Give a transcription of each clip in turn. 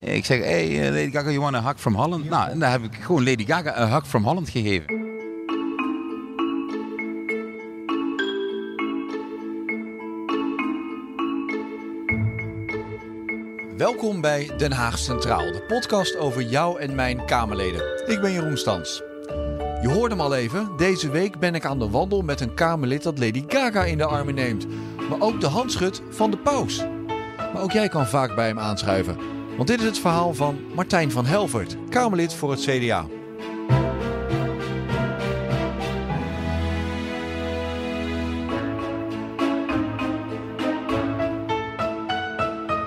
Ik zeg, hey eh, Lady Gaga, you want a hug from Holland? Nou, en dan heb ik gewoon Lady Gaga een hug from Holland gegeven. Welkom bij Den Haag Centraal, de podcast over jou en mijn Kamerleden. Ik ben Jeroen Stans. Je hoorde hem al even, deze week ben ik aan de wandel met een Kamerlid dat Lady Gaga in de armen neemt. Maar ook de handschut van de paus. Maar ook jij kan vaak bij hem aanschuiven. Want dit is het verhaal van Martijn van Helvert, Kamerlid voor het CDA.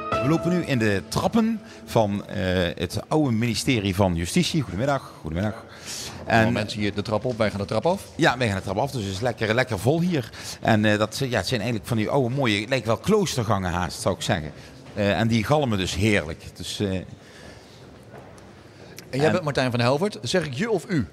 We lopen nu in de trappen van eh, het oude ministerie van Justitie. Goedemiddag, goedemiddag. En mensen hier de trap op, wij gaan de trap af. Ja, wij gaan de trap af, dus het is lekker, lekker vol hier. En uh, dat ja, het zijn eigenlijk van die oude mooie, het lijkt wel kloostergangen haast, zou ik zeggen. Uh, en die galmen dus heerlijk. Dus, uh, en jij bent Martijn van Helvert. Zeg ik je of u?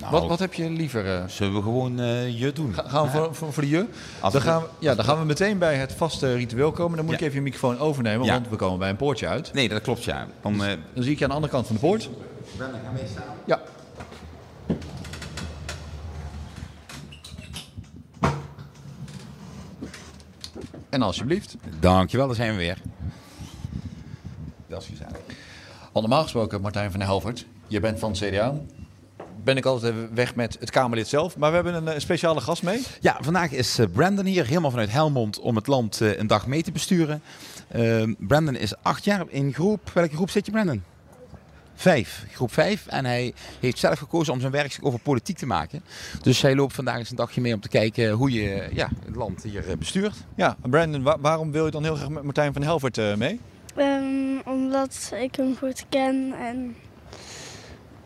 Nou, wat, wat heb je liever? Uh... Zullen we gewoon je doen? Ga, gaan we voor, voor, voor, de je? dan gaan, we, ja, dan gaan we meteen bij het vaste ritueel komen. Dan moet ja. ik even je microfoon overnemen, ja. want we komen bij een poortje uit. Nee, dat klopt ja. Dan, dus, dan zie ik je aan de andere kant van de poort. Dan gaan we staan. Ja. En alsjeblieft. Dankjewel, daar zijn we weer. Dat is gezellig. Al normaal gesproken, Martijn van Helvert, je bent van CDA. Ben ik altijd weg met het Kamerlid zelf. Maar we hebben een, een speciale gast mee. Ja, vandaag is eh, Brandon hier, helemaal vanuit Helmond, om het land uh, een dag mee te besturen. Uh, Brandon is acht jaar in groep. Welke groep zit je, Brandon? Vijf, groep vijf. En hij heeft zelf gekozen om zijn werk over politiek te maken. Dus hij loopt vandaag eens een dagje mee om te kijken hoe je ja, het land hier bestuurt. Ja, Brandon, wa waarom wil je dan heel graag met Martijn van Helvert uh, mee? Um, omdat ik hem goed ken en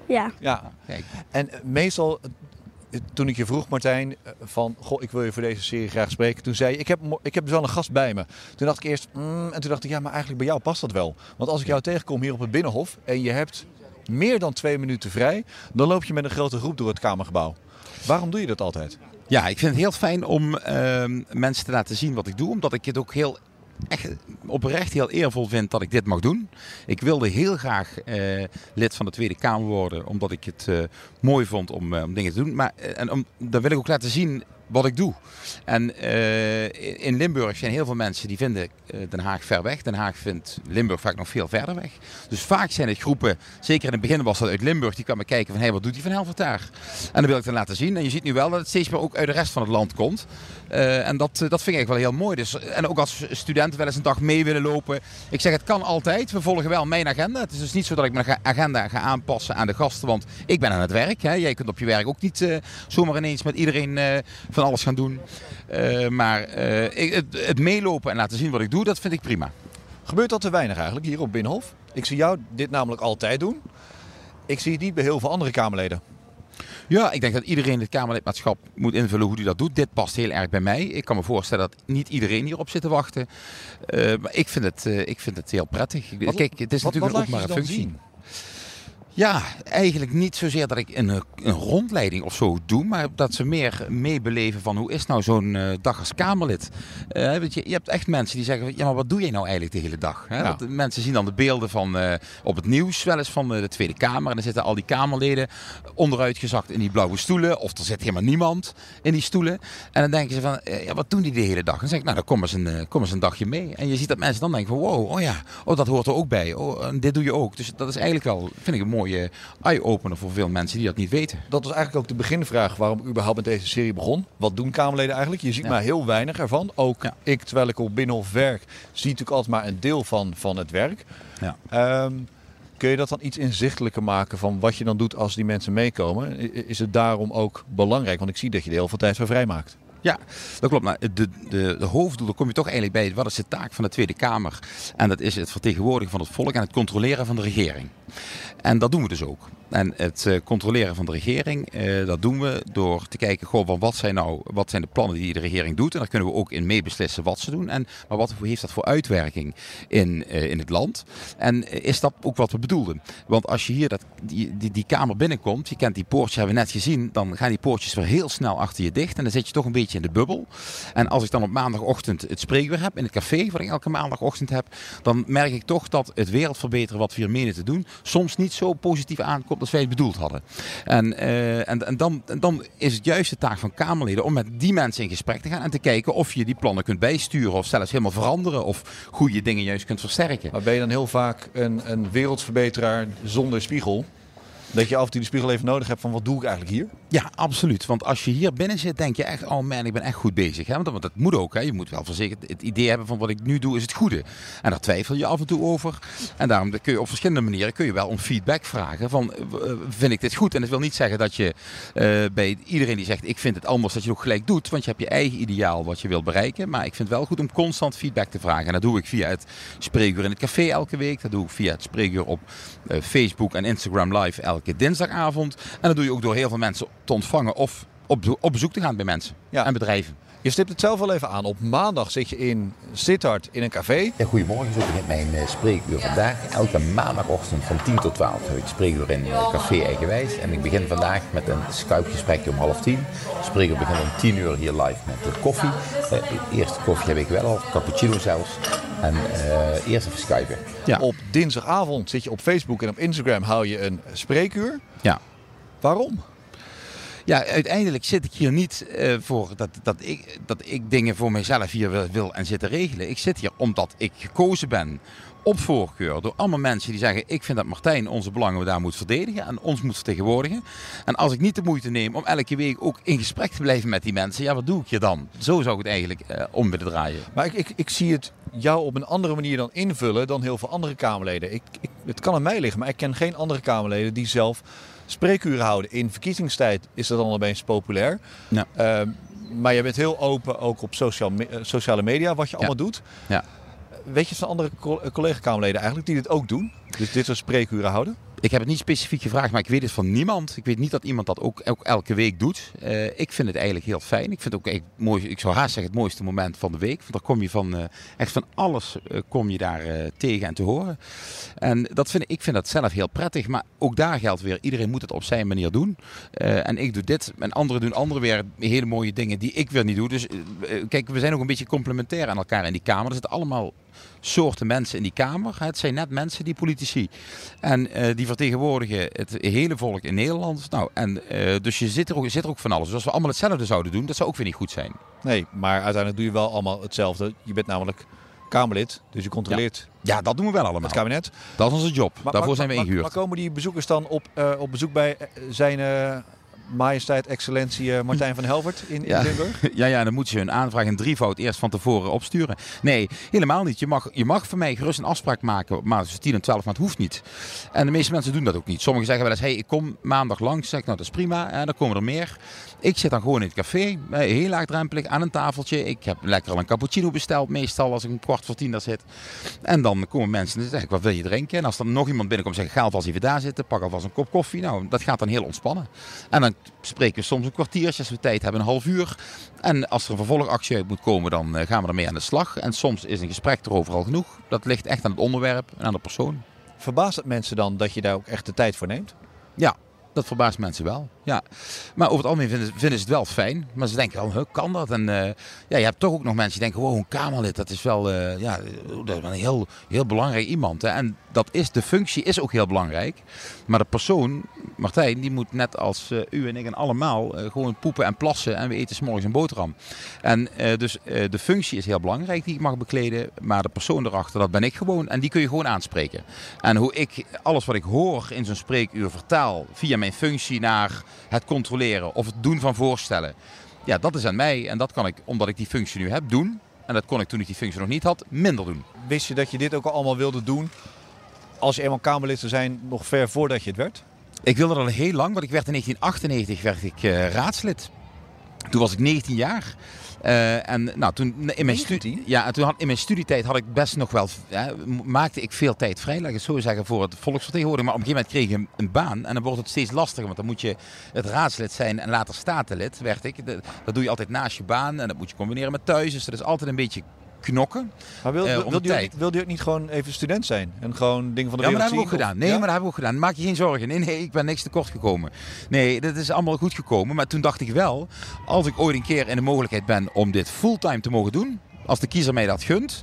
ja. Ja, Kijk. en meestal toen ik je vroeg, Martijn, van goh, ik wil je voor deze serie graag spreken. Toen zei je, ik heb, ik heb dus wel een gast bij me. Toen dacht ik eerst, mm, en toen dacht ik, ja, maar eigenlijk bij jou past dat wel. Want als ik jou tegenkom hier op het Binnenhof en je hebt meer dan twee minuten vrij, dan loop je met een grote groep door het Kamergebouw. Waarom doe je dat altijd? Ja, ik vind het heel fijn om uh, mensen te laten zien wat ik doe, omdat ik het ook heel echt oprecht heel eervol vind dat ik dit mag doen. Ik wilde heel graag eh, lid van de Tweede Kamer worden, omdat ik het uh, mooi vond om, uh, om, dingen te doen. Maar en om, dan wil ik ook laten zien wat ik doe. En uh, in Limburg zijn heel veel mensen die vinden Den Haag ver weg. Den Haag vindt Limburg vaak nog veel verder weg. Dus vaak zijn het groepen, zeker in het begin was dat uit Limburg, die kwamen kijken van hé, hey, wat doet die van Helvert daar? En dan wil ik dan laten zien. En je ziet nu wel dat het steeds meer ook uit de rest van het land komt. Uh, en dat, dat vind ik wel heel mooi. Dus, en ook als studenten wel eens een dag mee willen lopen. Ik zeg, het kan altijd. We volgen wel mijn agenda. Het is dus niet zo dat ik mijn agenda ga aanpassen aan de gasten. Want ik ben aan het werk. Hè. Jij kunt op je werk ook niet zomaar ineens met iedereen van alles gaan doen. maar ik, het, het meelopen en laten zien wat ik doe, dat vind ik prima. Gebeurt dat te weinig eigenlijk hier op Binnenhof? Ik zie jou dit namelijk altijd doen. Ik zie het niet bij heel veel andere Kamerleden. Ja, ik denk dat iedereen het Kamerlidmaatschap moet invullen hoe hij dat doet. Dit past heel erg bij mij. Ik kan me voorstellen dat niet iedereen hierop zit te wachten. Uh, maar ik vind, het, uh, ik vind het heel prettig. Wat, Kijk, het is wat, natuurlijk wat ook maar een functie. Zien? Ja, eigenlijk niet zozeer dat ik een, een rondleiding of zo doe, maar dat ze meer meebeleven van hoe is nou zo'n uh, dag als Kamerlid. Uh, weet je, je hebt echt mensen die zeggen, ja maar wat doe jij nou eigenlijk de hele dag? Hè? Ja. mensen zien dan de beelden van, uh, op het nieuws wel eens van de Tweede Kamer en dan zitten al die Kamerleden onderuitgezakt in die blauwe stoelen of er zit helemaal niemand in die stoelen. En dan denken ze van, ja wat doen die de hele dag? En dan zeg ik, nou dan kom eens, een, kom eens een dagje mee. En je ziet dat mensen dan denken van, wow, oh ja, oh dat hoort er ook bij. Oh, dit doe je ook. Dus dat is eigenlijk wel, vind ik een mooi mooie eye-opener voor veel mensen die dat niet weten. Dat was eigenlijk ook de beginvraag waarom ik überhaupt met deze serie begon. Wat doen Kamerleden eigenlijk? Je ziet ja. maar heel weinig ervan. Ook ja. ik, terwijl ik op Binnenhof werk, zie natuurlijk altijd maar een deel van, van het werk. Ja. Um, kun je dat dan iets inzichtelijker maken van wat je dan doet als die mensen meekomen? Is het daarom ook belangrijk? Want ik zie dat je er heel veel tijd voor vrijmaakt. Ja, dat klopt. Maar de, de, de hoofddoel, kom je toch eigenlijk bij, wat is de taak van de Tweede Kamer? En dat is het vertegenwoordigen van het volk en het controleren van de regering. En dat doen we dus ook. En het uh, controleren van de regering, uh, dat doen we door te kijken, goh, van wat zijn nou, wat zijn de plannen die de regering doet? En daar kunnen we ook in meebeslissen wat ze doen. En, maar wat heeft dat voor uitwerking in, uh, in het land? En is dat ook wat we bedoelden? Want als je hier dat, die, die, die kamer binnenkomt, je kent die poortjes, hebben we net gezien, dan gaan die poortjes weer heel snel achter je dicht. En dan zit je toch een beetje in de bubbel. En als ik dan op maandagochtend het spreekuur heb in het café, wat ik elke maandagochtend heb, dan merk ik toch dat het wereldverbeteren wat we hier menen te doen, soms niet zo positief aankomt als wij het bedoeld hadden. En, uh, en, en, dan, dan is het juist de taak van Kamerleden om met die mensen in gesprek te gaan en te kijken of je die plannen kunt bijsturen of zelfs helemaal veranderen of goede dingen juist kunt versterken. Maar ben je dan heel vaak een, een wereldverbeteraar zonder spiegel? Dat je af en toe de spiegel even nodig hebt van wat doe ik eigenlijk hier? Ja, absoluut. Want als je hier binnen zit, denk je echt, oh man, ik ben echt goed bezig. Hè? Want dat moet ook. Hè? Je moet wel verzekerd het idee hebben van wat ik nu doe is het goede. En daar twijfel je af en toe over. En daarom kun je op verschillende manieren kun je wel om feedback vragen van, eh, vind ik dit goed? En dat wil niet zeggen dat je uh, bij iedereen die zegt, ik vind het anders, dat je ook gelijk doet. Want je hebt je eigen ideaal wat je wilt bereiken. Maar ik vind het wel goed om constant feedback te vragen. En dat doe ik via het spreekuur in het café elke week. Dat doe ik via het spreekuur op uh, Facebook en Instagram live elke dinsdagavond. En dat doe je ook door heel veel mensen te ontvangen of op, op bezoek te gaan bij mensen en bedrijven. Je stipt het zelf al even aan. Op maandag zit je in Sittard in een café. Ja, goedemorgen, zo begint mijn uh, spreekuur vandaag. Elke maandagochtend van 10 tot 12 heb ik spreekuur in uh, Café Eigenwijs. En ik begin vandaag met een Skype-gesprekje om half tien. Spreekuur begint om 10 uur hier live met de koffie. Uh, eerste koffie heb ik wel al, cappuccino zelfs. En eerst even skypen. Ja. Op dinsdagavond zit je op Facebook en op Instagram hou je een spreekuur. Ja. Waarom? Ja, uiteindelijk zit ik hier niet uh, voor dat, dat, ik, dat ik dingen voor mezelf hier wil, wil en zit te regelen. Ik zit hier omdat ik gekozen ben op voorkeur door allemaal mensen die zeggen: Ik vind dat Martijn onze belangen daar moet verdedigen en ons moet vertegenwoordigen. En als ik niet de moeite neem om elke week ook in gesprek te blijven met die mensen, ja, wat doe ik hier dan? Zo zou ik het eigenlijk uh, om willen draaien. Maar ik, ik, ik zie het jou op een andere manier dan invullen dan heel veel andere Kamerleden. Ik, ik, het kan aan mij liggen, maar ik ken geen andere Kamerleden die zelf spreekuren houden. In verkiezingstijd is dat dan opeens populair. Ja. Uh, maar je bent heel open ook op social me sociale media, wat je allemaal doet. Ja. Weet je van andere collega-Kamerleden eigenlijk die dit ook doen? Dus dit soort spreekuren houden? Ik heb het niet specifiek gevraagd, maar ik weet het van niemand. Ik weet niet dat iemand dat ook, elke week doet. Uh, ik vind het eigenlijk heel fijn. Ik vind het ook mooi. Ik zou haast zeggen het mooiste moment van de week. Want daar kom je van uh, echt van alles uh, kom je daar tegen en te horen. En dat vind, ik vind dat zelf heel prettig. Maar ook daar geldt weer, iedereen moet het op zijn manier doen. en ik doe dit en anderen doen andere weer hele mooie dingen die ik weer niet doe. Dus kijk, we zijn ook een beetje complementair aan elkaar in die kamer. Er zitten allemaal soorten mensen in die Kamer. Het zijn net mensen, die politici. En uh, die vertegenwoordigen het hele volk in Nederland. Nou, en, uh, dus je zit, er ook, zit er ook van alles. Dus als we allemaal hetzelfde zouden doen, dat zou ook weer niet goed zijn. Nee, maar uiteindelijk doe je wel allemaal hetzelfde. Je bent namelijk Kamerlid, dus je controleert... Ja, ja dat doen we wel allemaal. Het kabinet. Dat is onze job. Maar, Daarvoor maar, zijn we ingehuurd. Maar, komen die bezoekers dan op, uh, op bezoek bij zijn majesteit, excellentie uh, Martijn van Helvert in, ja. in Limburg? Ja, ja, dan moeten ze hun aanvraag in drievoud eerst van tevoren opsturen. Nee, helemaal niet. Je mag, je mag voor mij gerust een afspraak maken, maar tussen 10 en 12, maar het hoeft niet. En de meeste mensen doen dat ook niet. Sommigen zeggen wel eens, hey, ik kom maandag langs. Zeg ik, nou, dat is prima. En dan komen er meer. Ik zit dan gewoon in het café, heel laagdrempelig, aan een tafeltje. Ik heb lekker al een cappuccino besteld, meestal als ik een kwart voor tien daar zit. En dan komen mensen en zeggen, wat wil je drinken? En als er nog iemand binnenkomt, zeg ik, ga alvast even daar zitten, pak alvast een kop koffie. Nou, dat gaat dan heel ontspannen. En dan spreken we soms een kwartiertje als we tijd hebben, een half uur. En als er een vervolgactie uit moet komen, dan gaan we ermee aan de slag. En soms is een gesprek er overal genoeg. Dat ligt echt aan het onderwerp en aan de persoon. Verbaast het mensen dan dat je daar ook echt de tijd voor neemt? Ja, dat verbaast mensen wel. Ja. Maar over het algemeen vinden, vinden ze het wel fijn. Maar ze denken, oh, kan dat? En uh, ja, je hebt toch ook nog mensen die denken, wow, een Kamerlid, dat is wel, uh, ja, dat is wel een heel, heel belangrijk iemand. Hè? En dat is, de functie is ook heel belangrijk. Maar de persoon, Martijn, die moet net als uh, u en ik en allemaal gewoon poepen en plassen. En we eten s'morgens een boterham. En dus de functie is heel belangrijk die ik mag bekleden. Maar de persoon erachter, dat ben ik gewoon. En die kun je gewoon aanspreken. En hoe ik alles wat ik hoor in zo'n spreekuur vertaal via mijn functie naar het controleren of het doen van voorstellen. Ja, dat is aan mij en dat kan ik, omdat ik die functie nu heb, doen. En dat kon ik toen ik die functie nog niet had, minder doen. Wist je dat je dit ook al allemaal wilde doen als je eenmaal Kamerlid zou zijn, nog ver voordat je het werd? Ik wilde dat al heel lang, want ik werd in 1998 werd ik, uh, raadslid. Toen was ik 19 jaar. Uh, en nou, toen in mijn, studie, ja, toen had, in mijn studietijd had ik best nog wel, maakte ik veel tijd vrij, laat ik het zo zeggen, voor het volksvertegenwoordiging. Maar op een gegeven moment kreeg ik een, baan en dan wordt het steeds lastiger, want dan moet je het raadslid zijn en later statenlid, werd ik. Dat doe je altijd naast je baan en dat moet je combineren met thuis, dus dat is altijd een beetje knokken. Maar wil, Eh, wil, om wil, de je ook, niet- gewoon even student zijn? En gewoon dingen van de Ja, maar wereld dat hebben we ook gedaan. Nee, ja? maar dat hebben we ook gedaan. Maak je geen zorgen. Nee, nee, ik ben niks tekort gekomen. Nee, dat is allemaal goed gekomen. Maar toen dacht ik wel, als ik ooit een keer in de mogelijkheid ben om dit fulltime te mogen doen, als de kiezer mij dat gunt,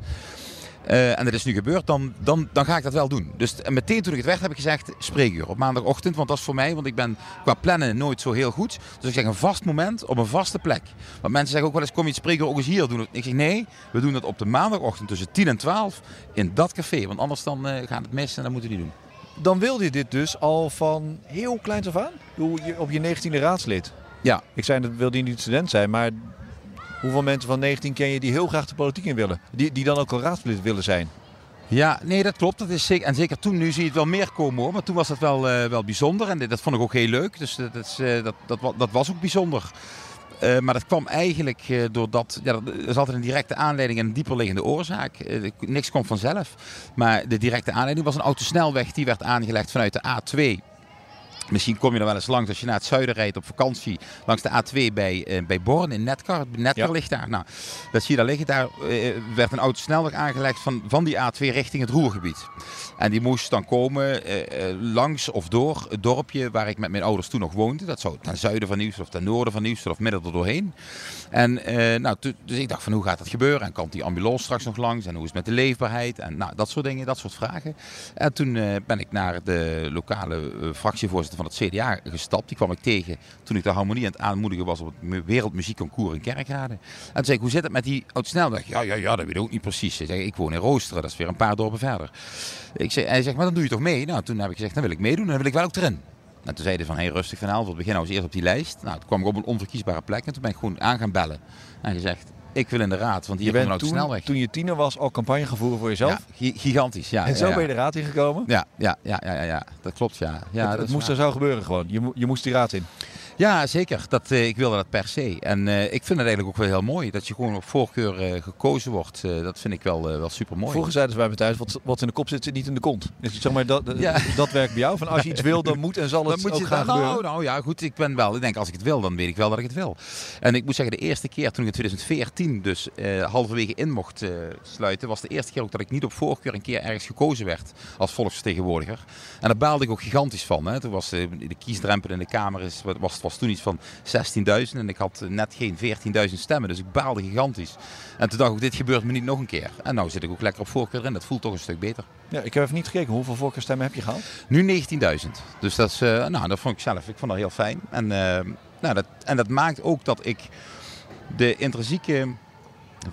eh, en dat is nu gebeurd, dan, dan, dan ga ik dat wel doen. Dus en meteen toen ik het werd, heb ik gezegd spreekuur op maandagochtend. Want dat is voor mij, want ik ben qua plannen nooit zo heel goed. Dus ik zeg een vast moment op een vaste plek. Want mensen zeggen ook wel eens, kom je het spreekuur ook eens hier doen? Ik zeg nee, we doen het op de maandagochtend tussen 10 en 12 in dat café. Want anders dan gaat het mis en dat moeten we niet doen. Dan wilde je dit dus al van heel kleins af aan? Op je 19e raadslid. Ja. Ik zei dat wilde je niet student zijn, maar hoeveel mensen van 19 ken je die heel graag de politiek in willen? Die, die dan ook al raadslid willen zijn? Ja, nee, dat klopt. Dat is zeker, en zeker toen, nu zie je het wel meer komen hoor. Maar toen was dat wel, eh, wel bijzonder. En dat vond ik ook heel leuk. Dus dat, is, eh, dat, dat, wa- dat was ook bijzonder. Eh, maar dat kwam eigenlijk doordat. Ja, dat is altijd een directe aanleiding en een dieperliggende oorzaak. Niks komt vanzelf. Maar de directe aanleiding was een autosnelweg die werd aangelegd vanuit de A2. Misschien kom je er wel eens langs als je naar het zuiden rijdt op vakantie. Langs de A2 bij, eh, bij Born in Netkar. Netkar Ja. ligt daar. Nou, dat zie je daar liggen. Daar eh, werd een autosnelweg aangelegd van, van die A2 richting het Roergebied. En die moest dan komen eh, langs of door het dorpje waar ik met mijn ouders toen nog woonde. Dat zou ten zuiden van Nieuwstel of ten noorden van Nieuwstel of midden er doorheen. En nou, dus ik dacht van hoe gaat dat gebeuren? En komt die ambulance straks nog langs? En hoe is het met de leefbaarheid? En nou, dat soort dingen, dat soort vragen. En toen ben ik naar de lokale eh, van het CDA gestapt. Die kwam ik tegen toen ik de harmonie aan het aanmoedigen was op het mu- Wereldmuziekconcours in Kerkrade. En toen zei ik, hoe zit het met die autosnelweg? Ja, ja, ja, dat weet ik ook niet precies. Hij zei, ik woon in Roosteren, dat is weer een paar dorpen verder. Ik zei, hij zegt, maar dan doe je toch mee? Nou, toen heb ik gezegd, dan wil ik meedoen en dan wil ik wel ook erin. En toen zei hij van, hey, rustig van Helvert, begin nou eens eerst op die lijst. Nou, toen kwam ik op een onverkiesbare plek en toen ben ik gewoon aan gaan bellen. En gezegd, ik wil in de raad, want hier Je bent toen, toen je tiener was al campagne gaan voeren voor jezelf. Ja, gi- gigantisch, ja. en zo ja, ben je de raad ingekomen. Ja, ja, ja, ja, ja, ja, dat klopt, ja. ja het dat het moest waar. er zo gebeuren gewoon. Je, je moest die raad in. Ja, zeker. Dat, eh, ik wilde dat per se. En eh, ik vind het eigenlijk ook wel heel mooi dat je gewoon op voorkeur eh, gekozen wordt. Dat vind ik wel, wel super mooi. Vroeger zeiden ze bij me thuis, wat, wat in de kop zit, zit niet in de kont. Dus zeg maar, dat, Ja. dat werkt bij jou. Van als je iets wil, dan moet en zal het Dan moet ook je gaan dan- gebeuren. nou, nou ja, goed. Ik ben wel. Ik denk als ik het wil, dan weet ik wel dat ik het wil. En ik moet zeggen, de eerste keer toen ik in 2014 dus halverwege in mocht sluiten, was de eerste keer ook dat ik niet op voorkeur een keer ergens gekozen werd als volksvertegenwoordiger. En daar baalde ik ook gigantisch van. Hè. Toen was de kiesdrempel in de Kamer is, was, was toen iets van 16.000 en ik had eh, net geen 14.000 stemmen. Dus ik baalde gigantisch. En toen dacht ik, dit gebeurt me niet nog een keer. En nou zit ik ook lekker op voorkeur erin. Dat voelt toch een stuk beter. Ja, ik heb even niet gekeken. Hoeveel voorkeurstemmen heb je gehad? Nu 19.000. Dus dat, is, eh, nou, dat vond ik zelf ik vond dat heel fijn. En, eh, nou, dat, en dat maakt ook dat ik de intrinsieke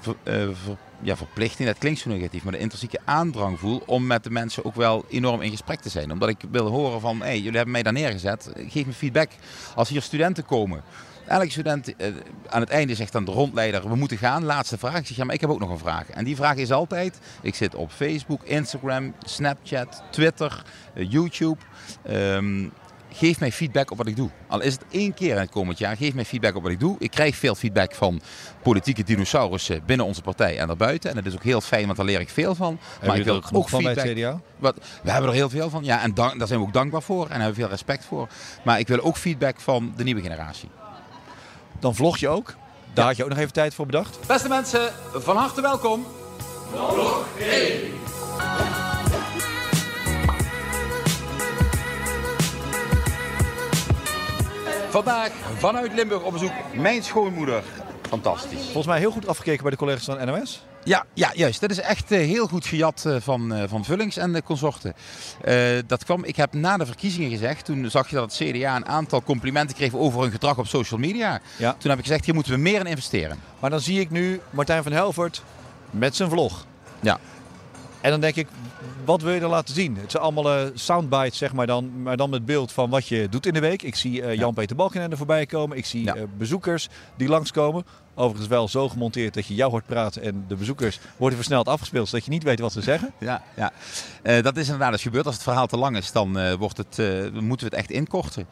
ver- ver- ja, verplichting, dat klinkt zo negatief, maar de intrinsieke aandrang voel om met de mensen ook wel enorm in gesprek te zijn. Omdat ik wil horen van, hey, jullie hebben mij daar neergezet, geef me feedback. Als hier studenten komen, elke student eh, aan het einde zegt dan de rondleider, we moeten gaan, laatste vraag. Ik zeg, ja, maar ik heb ook nog een vraag. En die vraag is altijd, ik zit op Facebook, Instagram, Snapchat, Twitter, eh, YouTube. Ehm, geef mij feedback op wat ik doe. Al is het één keer in het komend jaar, geef mij feedback op wat ik doe. Ik krijg veel feedback van politieke dinosaurussen binnen onze partij en daarbuiten. En dat is ook heel fijn, want daar leer ik veel van. Maar ik wil er ook van bij feedback. het CDA? Wat, we hebben er heel veel van. Ja, en dank, daar zijn we ook dankbaar voor. En hebben we veel respect voor. Maar ik wil ook feedback van de nieuwe generatie. Dan vlog je ook. Daar had je ook nog even tijd voor bedacht. Beste mensen, van harte welkom. Vandaag vanuit Limburg op bezoek mijn schoonmoeder. Fantastisch. Volgens mij heel goed afgekeken bij de collega's van NOS. Ja, ja, juist. Dat is echt eh, heel goed gejat eh, van, eh, van Vullings en de consorten. Dat kwam, ik heb na de verkiezingen gezegd, toen zag je dat het CDA een aantal complimenten kreeg over hun gedrag op social media. Ja. Toen heb ik gezegd, hier moeten we meer in investeren. Maar dan zie ik nu Martijn van Helvert met zijn vlog. Ja. En dan denk ik, wat wil je dan laten zien? Het zijn allemaal eh, soundbites, zeg maar dan, maar dan met beeld van wat je doet in de week. Ik zie eh, Jan-Peter Balkenende voorbij komen. Ik zie eh, bezoekers die langskomen. Overigens wel zo gemonteerd dat je jou hoort praten en de bezoekers worden versneld afgespeeld, zodat je niet weet wat ze zeggen. Ja, ja. Eh, dat is inderdaad eens gebeurd. Als het verhaal te lang is, dan eh, wordt het, eh, moeten we het echt inkorten.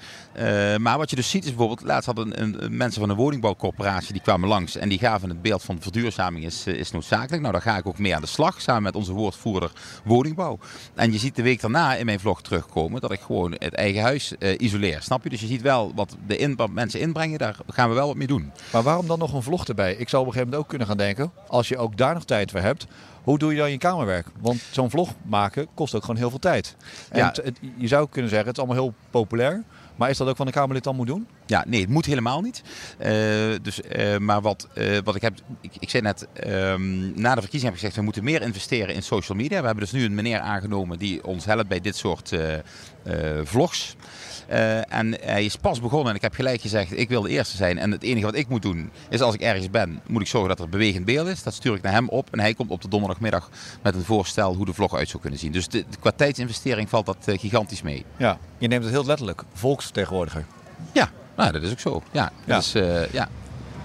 Maar wat je dus ziet is bijvoorbeeld, laatst hadden een, een- mensen van een woningbouwcorporatie die kwamen langs en die gaven het beeld van verduurzaming is, is noodzakelijk. Nou, daar ga ik ook mee aan de slag samen met onze woordvoerder woningbouw. En je ziet de week daarna in mijn vlog terugkomen dat ik gewoon het eigen huis isoleer. Snap je? Dus je ziet wel wat de in, wat mensen inbrengen, daar gaan we wel wat mee doen. Maar waarom dan nog een vlog erbij. Ik zou op een gegeven moment ook kunnen gaan denken, als je ook daar nog tijd voor hebt, hoe doe je dan je kamerwerk? Want zo'n vlog maken kost ook gewoon heel veel tijd. En Ja. het- het- je zou kunnen zeggen, het is allemaal heel populair. Maar is dat ook wat een Kamerlid dan moet doen? Ja, nee, het moet helemaal niet. Eh, dus, eh, maar wat, eh, wat ik heb, ik, ik zei net, ehm, na de verkiezing heb ik gezegd, we moeten meer investeren in social media. We hebben dus nu een meneer aangenomen die ons helpt bij dit soort vlogs. Eh, en hij is pas begonnen en ik heb gelijk gezegd, ik wil de eerste zijn. En het enige wat ik moet doen, is als ik ergens ben, moet ik zorgen dat er bewegend beeld is. Dat stuur ik naar hem op en hij komt op de donderdagmiddag met een voorstel hoe de vlog uit zou kunnen zien. Dus de, qua tijdsinvestering valt dat eh, gigantisch mee. Ja. Je neemt het heel letterlijk, volksvertegenwoordiger. Ja, nou, dat is ook zo. Ja, Ja. Dus, eh, ja.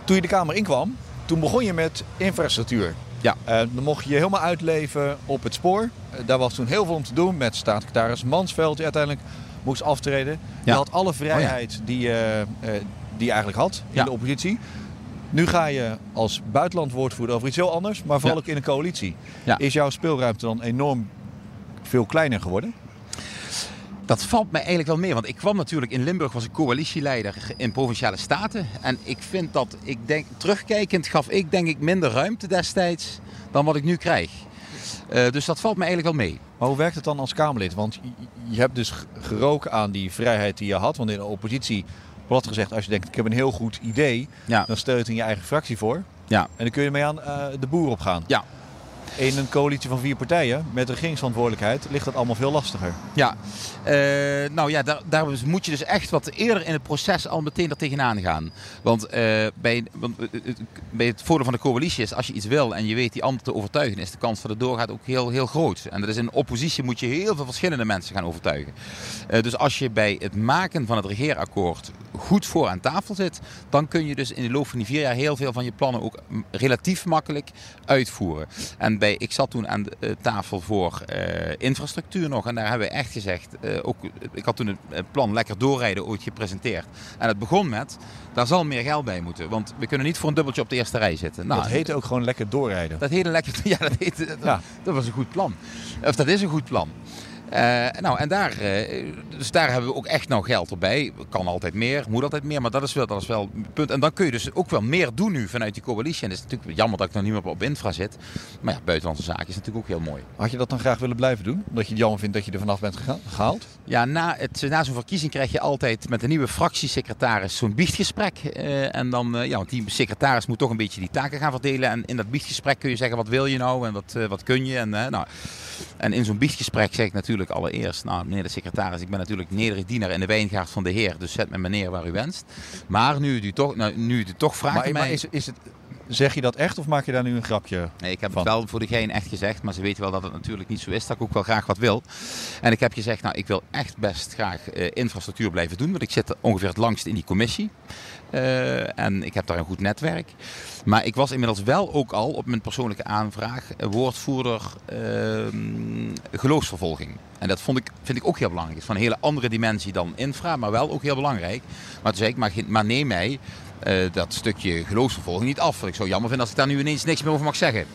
Toen je de Kamer inkwam, toen begon je met infrastructuur. Ja. Eh, dan mocht je je helemaal uitleven op het spoor. Eh, daar was toen heel veel om te doen met staatssecretaris Mansveld, die uiteindelijk moest aftreden. Je Ja. had alle vrijheid die, je, eh, die je eigenlijk had in Ja. de oppositie. Nu ga je als buitenlandwoordvoerder over iets heel anders, maar vooral Ja. ook in een coalitie. Ja. Is jouw speelruimte dan enorm veel kleiner geworden? Dat valt mij eigenlijk wel mee, want ik kwam natuurlijk in Limburg, was ik coalitieleider in Provinciale Staten. En ik vind dat, ik denk, terugkijkend gaf ik denk ik minder ruimte destijds dan wat ik nu krijg. Eh, dus dat valt mij eigenlijk wel mee. Maar hoe werkt het dan als Kamerlid? Want je, hebt dus geroken aan die vrijheid die je had. Want in de oppositie, plat gezegd, als je denkt ik heb een heel goed idee, Ja, dan stel je het in je eigen fractie voor. ja, En dan kun je ermee aan eh, de boer op gaan. ja. In een coalitie van vier partijen met regeringsverantwoordelijkheid ligt dat allemaal veel lastiger. Ja, Eh, nou ja, daar, daar moet je dus echt wat eerder in het proces al meteen er tegenaan gaan. Want, eh, bij, want eh, bij het voordeel van de coalitie is, als je iets wil en je weet die ander te overtuigen, is de kans dat het doorgaat ook heel, heel groot. En dat is in oppositie moet je heel veel verschillende mensen gaan overtuigen. Dus als je bij het maken van het regeerakkoord goed voor aan tafel zit, dan kun je dus in de loop van die vier jaar heel veel van je plannen ook mm, relatief makkelijk uitvoeren. En bij, ik zat toen aan de eh, tafel voor eh, infrastructuur nog en daar hebben we echt gezegd, eh, ook, ik had toen het plan Lekker Doorrijden ooit gepresenteerd. En het begon met, daar zal meer geld bij moeten, want we kunnen niet voor een dubbeltje op de eerste rij zitten. Nou, dat heet ook gewoon lekker doorrijden. dat hele lekker, ja, dat, heette, dat, Ja. dat was een goed plan. Of dat is een goed plan. Eh, nou, en daar, eh, dus daar hebben we ook echt nou geld erbij. Kan altijd meer, moet altijd meer, maar dat is wel, dat is wel een punt. En dan kun je dus ook wel meer doen nu vanuit die coalitie. En het is natuurlijk jammer dat ik nog niet meer op infra zit. Maar ja, buitenlandse zaken is natuurlijk ook heel mooi. Had je dat dan graag willen blijven doen? Omdat je het jammer vindt dat je er vanaf bent gehaald? Ja, na, het, na zo'n verkiezing krijg je altijd met een nieuwe fractiesecretaris zo'n biechtgesprek. Eh, en dan, eh, ja, want die secretaris moet toch een beetje die taken gaan verdelen. En in dat biechtgesprek kun je zeggen, wat wil je nou en wat, wat kun je? En, nou, en in zo'n biechtgesprek zeg ik natuurlijk allereerst, nou meneer de secretaris, ik ben natuurlijk nederig dienaar in de wijngaard van de heer. Dus zet me meneer waar u wenst. Maar nu u toch, nou, nu u toch vraagt Maar, mij... is, is het, zeg je dat echt of maak je daar nu een grapje? Nee, ik heb van. het wel voor de gein echt gezegd, maar ze weten wel dat het natuurlijk niet zo is. Dat ik ook wel graag wat wil. En ik heb gezegd, nou, ik wil echt best graag eh, infrastructuur blijven doen. Want ik zit ongeveer het langst in die commissie. Eh, en ik heb daar een goed netwerk. Maar ik was inmiddels wel ook al op mijn persoonlijke aanvraag eh, woordvoerder ehm, geloofsvervolging. En dat vond ik, vind ik ook heel belangrijk. Het is van een hele andere dimensie dan infra, maar wel ook heel belangrijk. Maar toen zei ik, maar, maar neem mij dat stukje geloofsvervolging niet af. Ik zou jammer vinden als ik daar nu ineens niks meer over mag zeggen.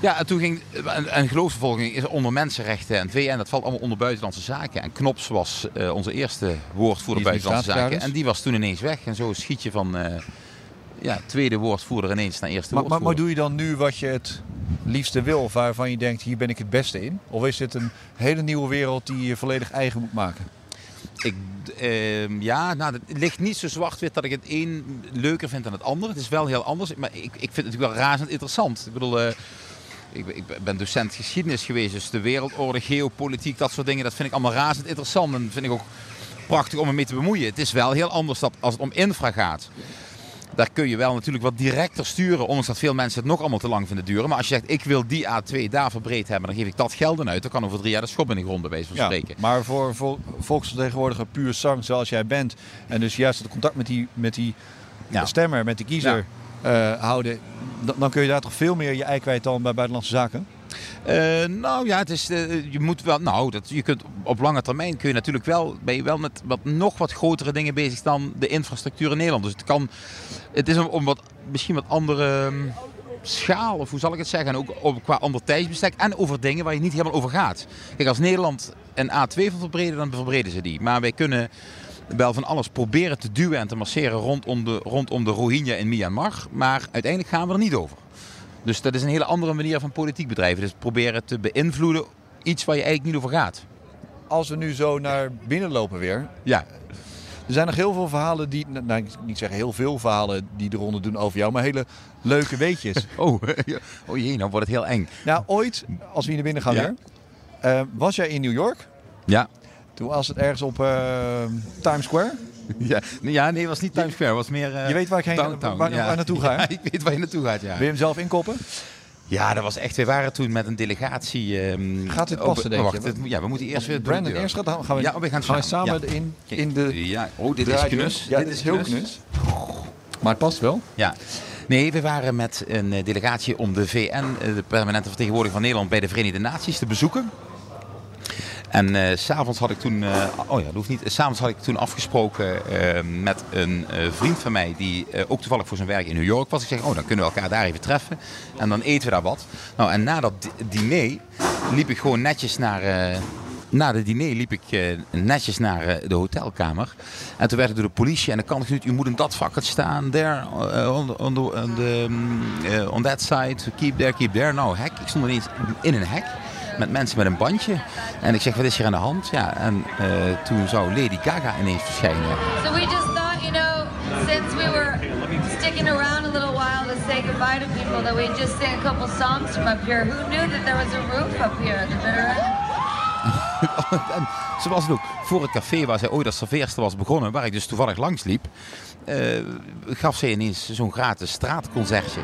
Ja, en toen ging. En, en geloofsvervolging is onder mensenrechten en VN, dat valt allemaal onder buitenlandse zaken. En Knops was eh, onze eerste woordvoerder buitenlandse zaken. En die was toen ineens weg. En zo schiet je van. eh, ja, tweede woordvoerder ineens naar eerste Maar, maar, maar woordvoerder. doe je dan nu wat je het liefste wil, of waarvan je denkt, hier ben ik het beste in? Of is dit een hele nieuwe wereld die je volledig eigen moet maken? Ik, ehm, ja, nou, het ligt niet zo zwart-wit dat ik het een leuker vind dan het ander. Het is wel heel anders, maar ik, ik vind het natuurlijk wel razend interessant. Ik bedoel, eh, ik, ik ben docent geschiedenis geweest, dus de wereldorde, geopolitiek, dat soort dingen, dat vind ik allemaal razend interessant. En vind ik ook prachtig om me mee te bemoeien. Het is wel heel anders als het om infra gaat. Daar kun je wel natuurlijk wat directer sturen, ondanks dat veel mensen het nog allemaal te lang vinden duren. Maar als je zegt, ik wil die A2 daar verbreed hebben, dan geef ik dat geld aan uit. Dan kan over drie jaar de schop in de grond bij wijze van Ja, spreken. maar voor, voor volksvertegenwoordiger puur zang zoals jij bent, en dus juist het contact met die, met die Ja. stemmer, met die kiezer eh, houden, dan, dan kun je daar toch veel meer je ei kwijt dan bij buitenlandse zaken? Eh, nou ja, het is, eh, je moet wel, nou, dat, je kunt op lange termijn kun je natuurlijk wel, ben je wel met wat, nog wat grotere dingen bezig dan de infrastructuur in Nederland. Dus het kan, het is om, wat, misschien wat andere ehm, schaal, of hoe zal ik het zeggen, en ook op, qua ander tijdsbestek en over dingen waar je niet helemaal over gaat. Kijk, als Nederland een A2 wil verbreden, dan verbreden ze die. Maar wij kunnen wel van alles proberen te duwen en te masseren rondom de, rondom de Rohingya in Myanmar. Maar uiteindelijk gaan we er niet over. Dus dat is een hele andere manier van politiek bedrijven. Dus proberen te beïnvloeden iets waar je eigenlijk niet over gaat. Als we nu zo naar binnen lopen weer. Ja, Er zijn nog heel veel verhalen die, nou ik niet zeggen heel veel verhalen die de ronde doen over jou, maar hele leuke weetjes. oh, oh jee, nou wordt het heel eng. nou, ooit, als we hier naar binnen gaan Ja. weer, eh, was jij in New York? Ja, Toen was het ergens op eh, Times Square. ja, nee, ja nee, het was niet Times Square, was meer eh, Je weet waar ik heen- downtown. waar- waar naartoe ga? Ja, ik weet waar je naartoe gaat, ja. Wil je hem zelf inkoppen? Ja, dat was echt. We waren toen met een delegatie. ehm, Gaat dit passen, denk je? wacht, het- ja, we moeten eerst weer. Brandon eerst gaat, dan gaan we, Ja, we gaan gaan we samen, in, in de Ja, oh, dit is knus. Ja, dit is heel knus. Maar het past wel. Ja. Nee, we waren met een eh, delegatie om de VN, eh, de permanente vertegenwoordiger van Nederland, bij de Verenigde Naties te bezoeken. En s s'avonds had ik toen, eh, oh ja, dat hoeft niet. S'avonds had ik toen afgesproken eh, met een vriend van mij die ook toevallig voor zijn werk in New York was. Ik zeg, oh, dan kunnen we elkaar daar even treffen en dan eten we daar wat. Nou, en na dat di- diner liep ik gewoon netjes naar. na de diner liep ik netjes naar de hotelkamer. En toen werd ik door de politie. En dan kan ik niet, u moet in dat vak het staan. There, on, on, mm, on that side. Keep there, keep there. Nou, hek. Ik stond ineens in een hek. Met mensen met een bandje. En ik zeg, wat is hier aan de hand? Ja, en eh, toen zou Lady Gaga ineens verschijnen. So we just thought, you know, since we were sticking around a little while to say goodbye to people, that we'd just sing a couple songs from up here. Who knew that there was a roof up here at the bitter end? en ze was het ook voor het café waar zij ooit als serveerster was begonnen, waar ik dus toevallig langs liep, eh, gaf ze ineens zo'n gratis straatconcertje.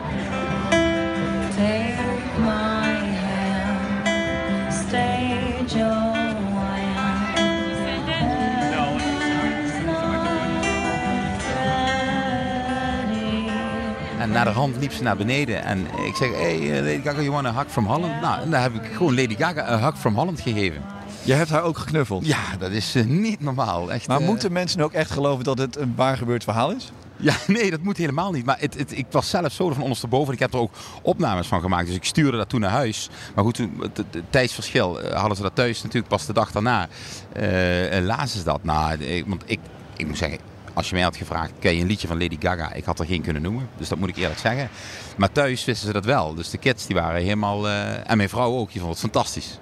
En naar de hand liep ze naar beneden en ik zeg, hey eh, Lady Gaga, you want a hug from Holland? Nou, en daar heb ik gewoon Lady Gaga een hug from Holland gegeven. Je hebt haar ook geknuffeld. Ja, dat is eh, niet normaal. Echt, Maar eh, moeten mensen ook echt geloven dat het een waar gebeurd verhaal is? Ja, nee, dat moet helemaal niet. Maar het, het, ik was zelf zo van ondersteboven. Ik heb er ook opnames van gemaakt. Dus ik stuurde dat toen naar huis. Maar goed, toen, het, tijdsverschil hadden ze dat thuis natuurlijk pas de dag daarna. eh, lazen ze dat. Nou, ik, want ik, ik moet zeggen, als je mij had gevraagd, ken je een liedje van Lady Gaga? Ik had er geen kunnen noemen. Dus dat moet ik eerlijk zeggen. Maar thuis wisten ze dat wel. Dus de kids die waren helemaal... eh, en mijn vrouw ook. Die vond het fantastisch.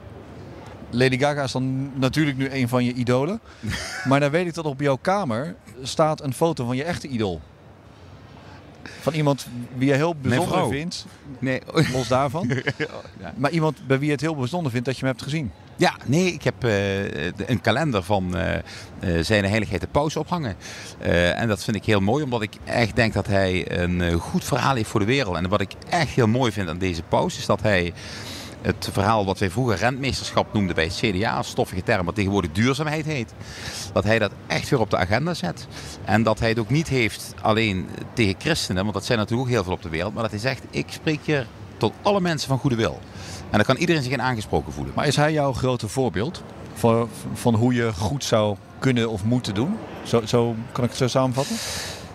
Lady Gaga is dan natuurlijk nu een van je idolen. maar dan weet ik dat op jouw kamer staat een foto van je echte idool. Van iemand wie je heel bijzonder vindt, Nee, los daarvan. Ja. Maar iemand bij wie je het heel bijzonder vindt dat je hem hebt gezien. Ja, nee, ik heb eh, een kalender van eh, eh, zijn heiligheid de paus ophangen. En dat vind ik heel mooi, omdat ik echt denk dat hij een goed verhaal heeft voor de wereld. En wat ik echt heel mooi vind aan deze paus, is dat hij het verhaal wat wij vroeger rentmeesterschap noemden bij het CDA, stoffige term, wat tegenwoordig duurzaamheid heet. Dat hij dat echt weer op de agenda zet. En dat hij het ook niet heeft alleen tegen christenen, want dat zijn natuurlijk ook heel veel op de wereld. Maar dat hij zegt, ik spreek hier tot alle mensen van goede wil. En dan kan iedereen zich in aangesproken voelen. Maar is hij jouw grote voorbeeld van, van hoe je goed zou kunnen of moeten doen? Zo, zo kan ik het zo samenvatten?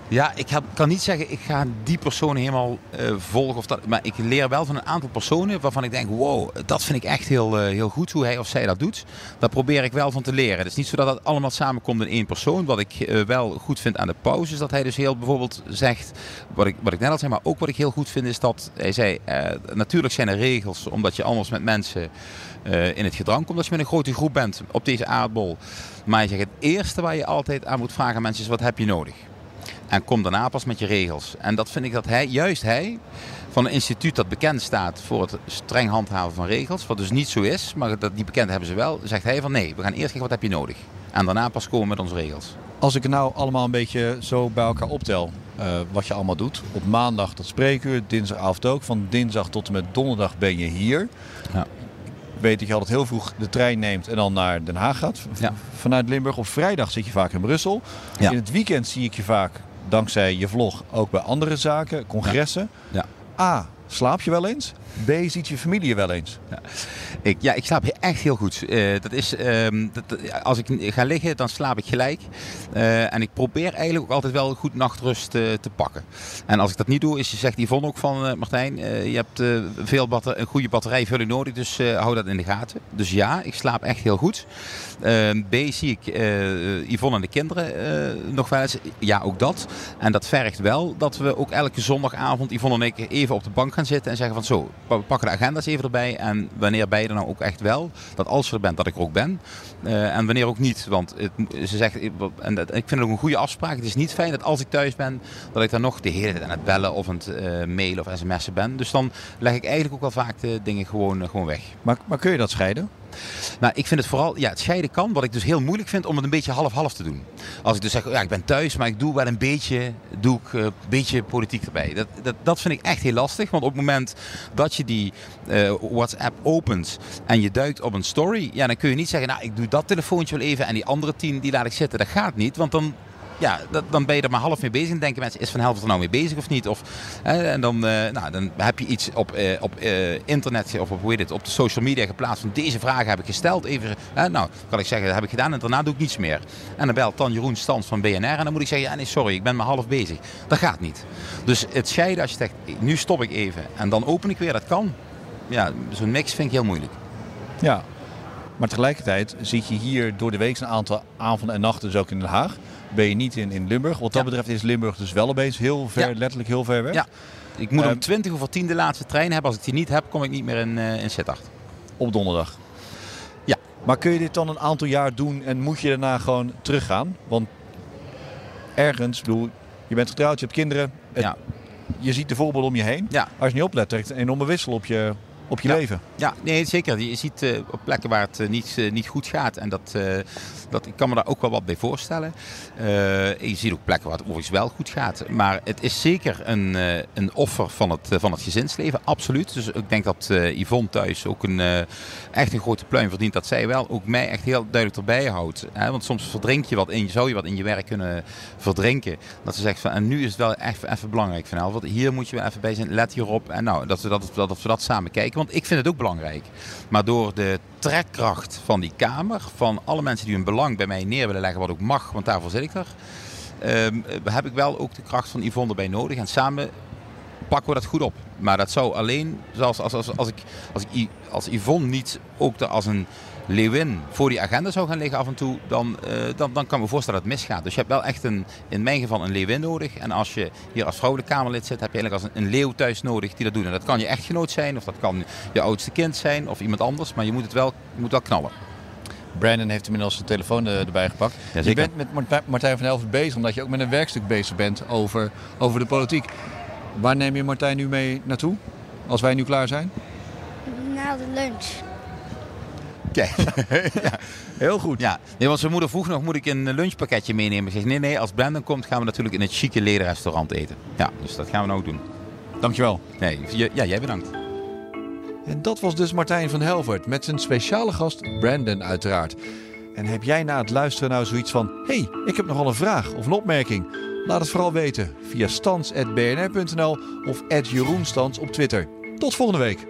Ja, ik heb, kan niet zeggen, ik ga die persoon helemaal eh, volgen. Of dat, maar ik leer wel van een aantal personen waarvan ik denk, wow, dat vind ik echt heel, eh, heel goed hoe hij of zij dat doet. Daar probeer ik wel van te leren. Het is niet zo dat dat allemaal samenkomt in één persoon. Wat ik eh, wel goed vind aan de pauze is dat hij dus heel bijvoorbeeld zegt, wat ik, wat ik net al zei, maar ook wat ik heel goed vind is dat hij zei, natuurlijk zijn er regels omdat je anders met mensen in het gedrang komt als je met een grote groep bent op deze aardbol. Maar hij zegt, het eerste waar je altijd aan moet vragen aan mensen is, wat heb je nodig? En kom daarna pas met je regels. En dat vind ik dat hij, juist hij, van een instituut dat bekend staat voor het streng handhaven van regels, wat dus niet zo is, maar dat, die bekend hebben ze wel, zegt hij van nee, we gaan eerst kijken wat heb je nodig. En daarna pas komen met onze regels. Als ik het nou allemaal een beetje zo bij elkaar optel, eh, wat je allemaal doet. Op maandag dat spreekuur, dinsdagavond ook. Van dinsdag tot en met donderdag ben je hier. Ja. Ik weet dat je altijd heel vroeg de trein neemt en dan naar Den Haag gaat. Ja. Vanuit Limburg. Op vrijdag zit je vaak in Brussel. Ja. In het weekend zie ik je vaak, dankzij je vlog, ook bij andere zaken, congressen. Ja. A, slaap je wel eens? B, ziet je familie wel eens? Ik, ja, ik slaap echt heel goed. Eh, dat is, ehm, dat, als ik ga liggen, dan slaap ik gelijk. Eh, en ik probeer eigenlijk ook altijd wel goed nachtrust eh, te pakken. En als ik dat niet doe, is, zegt Yvonne ook van Martijn, je hebt veel batter, een goede batterijvulling nodig, dus hou dat in de gaten. Dus ja, ik slaap echt heel goed. Ehm, B, zie ik Yvonne en de kinderen nog wel eens. Ja, ook dat. En dat vergt wel dat we ook elke zondagavond, Yvonne en ik, even op de bank gaan zitten en zeggen van zo, we pakken de agenda's even erbij. En wanneer ben je er nou ook echt wel? Dat als je er bent, dat ik er ook ben. Uh, en wanneer ook niet. Want het, ze zegt, en dat, ik vind het ook een goede afspraak. Het is niet fijn dat als ik thuis ben, dat ik dan nog de hele tijd aan het bellen of aan het uh, mailen of sms'en ben. Dus dan leg ik eigenlijk ook wel vaak de dingen gewoon, gewoon weg. Maar, maar kun je dat scheiden? Nou, ik vind het vooral, ja, het scheiden kan. Wat ik dus heel moeilijk vind om het een beetje half-half te doen. Als ik dus zeg, ja, ik ben thuis, maar ik doe wel een beetje, doe ik, een beetje politiek erbij. Dat, dat, dat vind ik echt heel lastig. Want op het moment dat je die uh, WhatsApp opent en je duikt op een story, ja, dan kun je niet zeggen, nou, ik doe dat telefoontje wel even en die andere tien, die laat ik zitten. Dat gaat niet, want dan ja, dan ben je er maar half mee bezig. En denken mensen, is Van Helft er nou mee bezig of niet? Of, en dan, uh, nou, dan heb je iets op, uh, op uh, internet of op, hoe op de social media geplaatst van deze vragen heb ik gesteld. Even, nou, kan ik zeggen, dat heb ik gedaan en daarna doe ik niets meer. En dan belt dan Jeroen Stans van BNR en dan moet ik zeggen, ja, nee, sorry, ik ben maar half bezig. Dat gaat niet. Dus het scheiden als je zegt, nu stop ik even en dan open ik weer, dat kan. Ja, zo'n mix vind ik heel moeilijk. Ja, maar tegelijkertijd zit je hier door de week een aantal avonden en nachten, dus ook in Den Haag ben je niet in, in Limburg. Wat dat betreft is Limburg dus wel opeens heel ver, letterlijk heel ver weg. Ja. Ik moet om 20 ehm, of 10 de laatste trein hebben. Als ik die niet heb, kom ik niet meer in, uh, in Sittard. Op donderdag? Ja. Maar kun je dit dan een aantal jaar doen en moet je daarna gewoon teruggaan? Want ergens, bedoel, je bent getrouwd, je hebt kinderen. ja. Je ziet de voorbeelden om je heen. Ja. Als je niet oplet, trekt een enorme wissel op je, op je leven. Ja, nee, zeker. Je ziet uh, op plekken waar het uh, niet, uh, niet goed gaat. En dat, dat, ik kan me daar ook wel wat bij voorstellen. je ziet ook plekken waar het overigens wel goed gaat. Maar het is zeker een, een offer van het, van het gezinsleven, absoluut. Dus ik denk dat Yvonne thuis ook een, echt een grote pluim verdient. Dat zij wel ook mij echt heel duidelijk erbij houdt. Hè? Want soms verdrink je wat in, zou je wat in je werk kunnen verdrinken. Dat ze zegt van, en nu is het wel echt even belangrijk vanavond. Want hier moet je wel even bij zijn, let hierop. En nou, dat we dat, dat, dat, we dat samen kijken. Want ik vind het ook belangrijk. Maar door de trekkracht van die Kamer, van alle mensen die hun belang bij mij neer willen leggen, wat ook mag, want daarvoor zit ik er, um, heb ik wel ook de kracht van Yvonne erbij nodig. En samen pakken we dat goed op. Maar dat zou alleen, zoals als, als, als, ik, als, ik, als Yvonne niet ook er als een leeuwin voor die agenda zou gaan liggen af en toe, dan, uh, dan, dan kan me voorstellen dat het misgaat. Dus je hebt wel echt een, in mijn geval een leeuwin nodig. En als je hier als vrouwelijk Kamerlid zit, heb je eigenlijk als een, een, leeuw thuis nodig die dat doet. En dat kan je echtgenoot zijn, of dat kan je oudste kind zijn, of iemand anders. Maar je moet het wel, je moet wel knallen. Brandon heeft inmiddels zijn telefoon eh, erbij gepakt. je bent met Martijn van Helft bezig, omdat je ook met een werkstuk bezig bent over, over de politiek. Waar neem je Martijn nu mee naartoe, als wij nu klaar zijn? Na de lunch. ja, heel goed. Ja. Nee, want zijn moeder vroeg nog, moet ik een lunchpakketje meenemen? Ik zeg, nee, nee, als Brandon komt gaan we natuurlijk in het chique lederrestaurant eten. Ja, dus dat gaan we nou doen. Dankjewel. Nee, ja, jij bedankt. En dat was dus Martijn van Helvert met zijn speciale gast Brandon uiteraard. En heb jij na het luisteren nou zoiets van... hey, ik heb nogal een vraag of een opmerking? Laat het vooral weten via stans.bnr.nl of Jeroenstans op Twitter. Tot volgende week.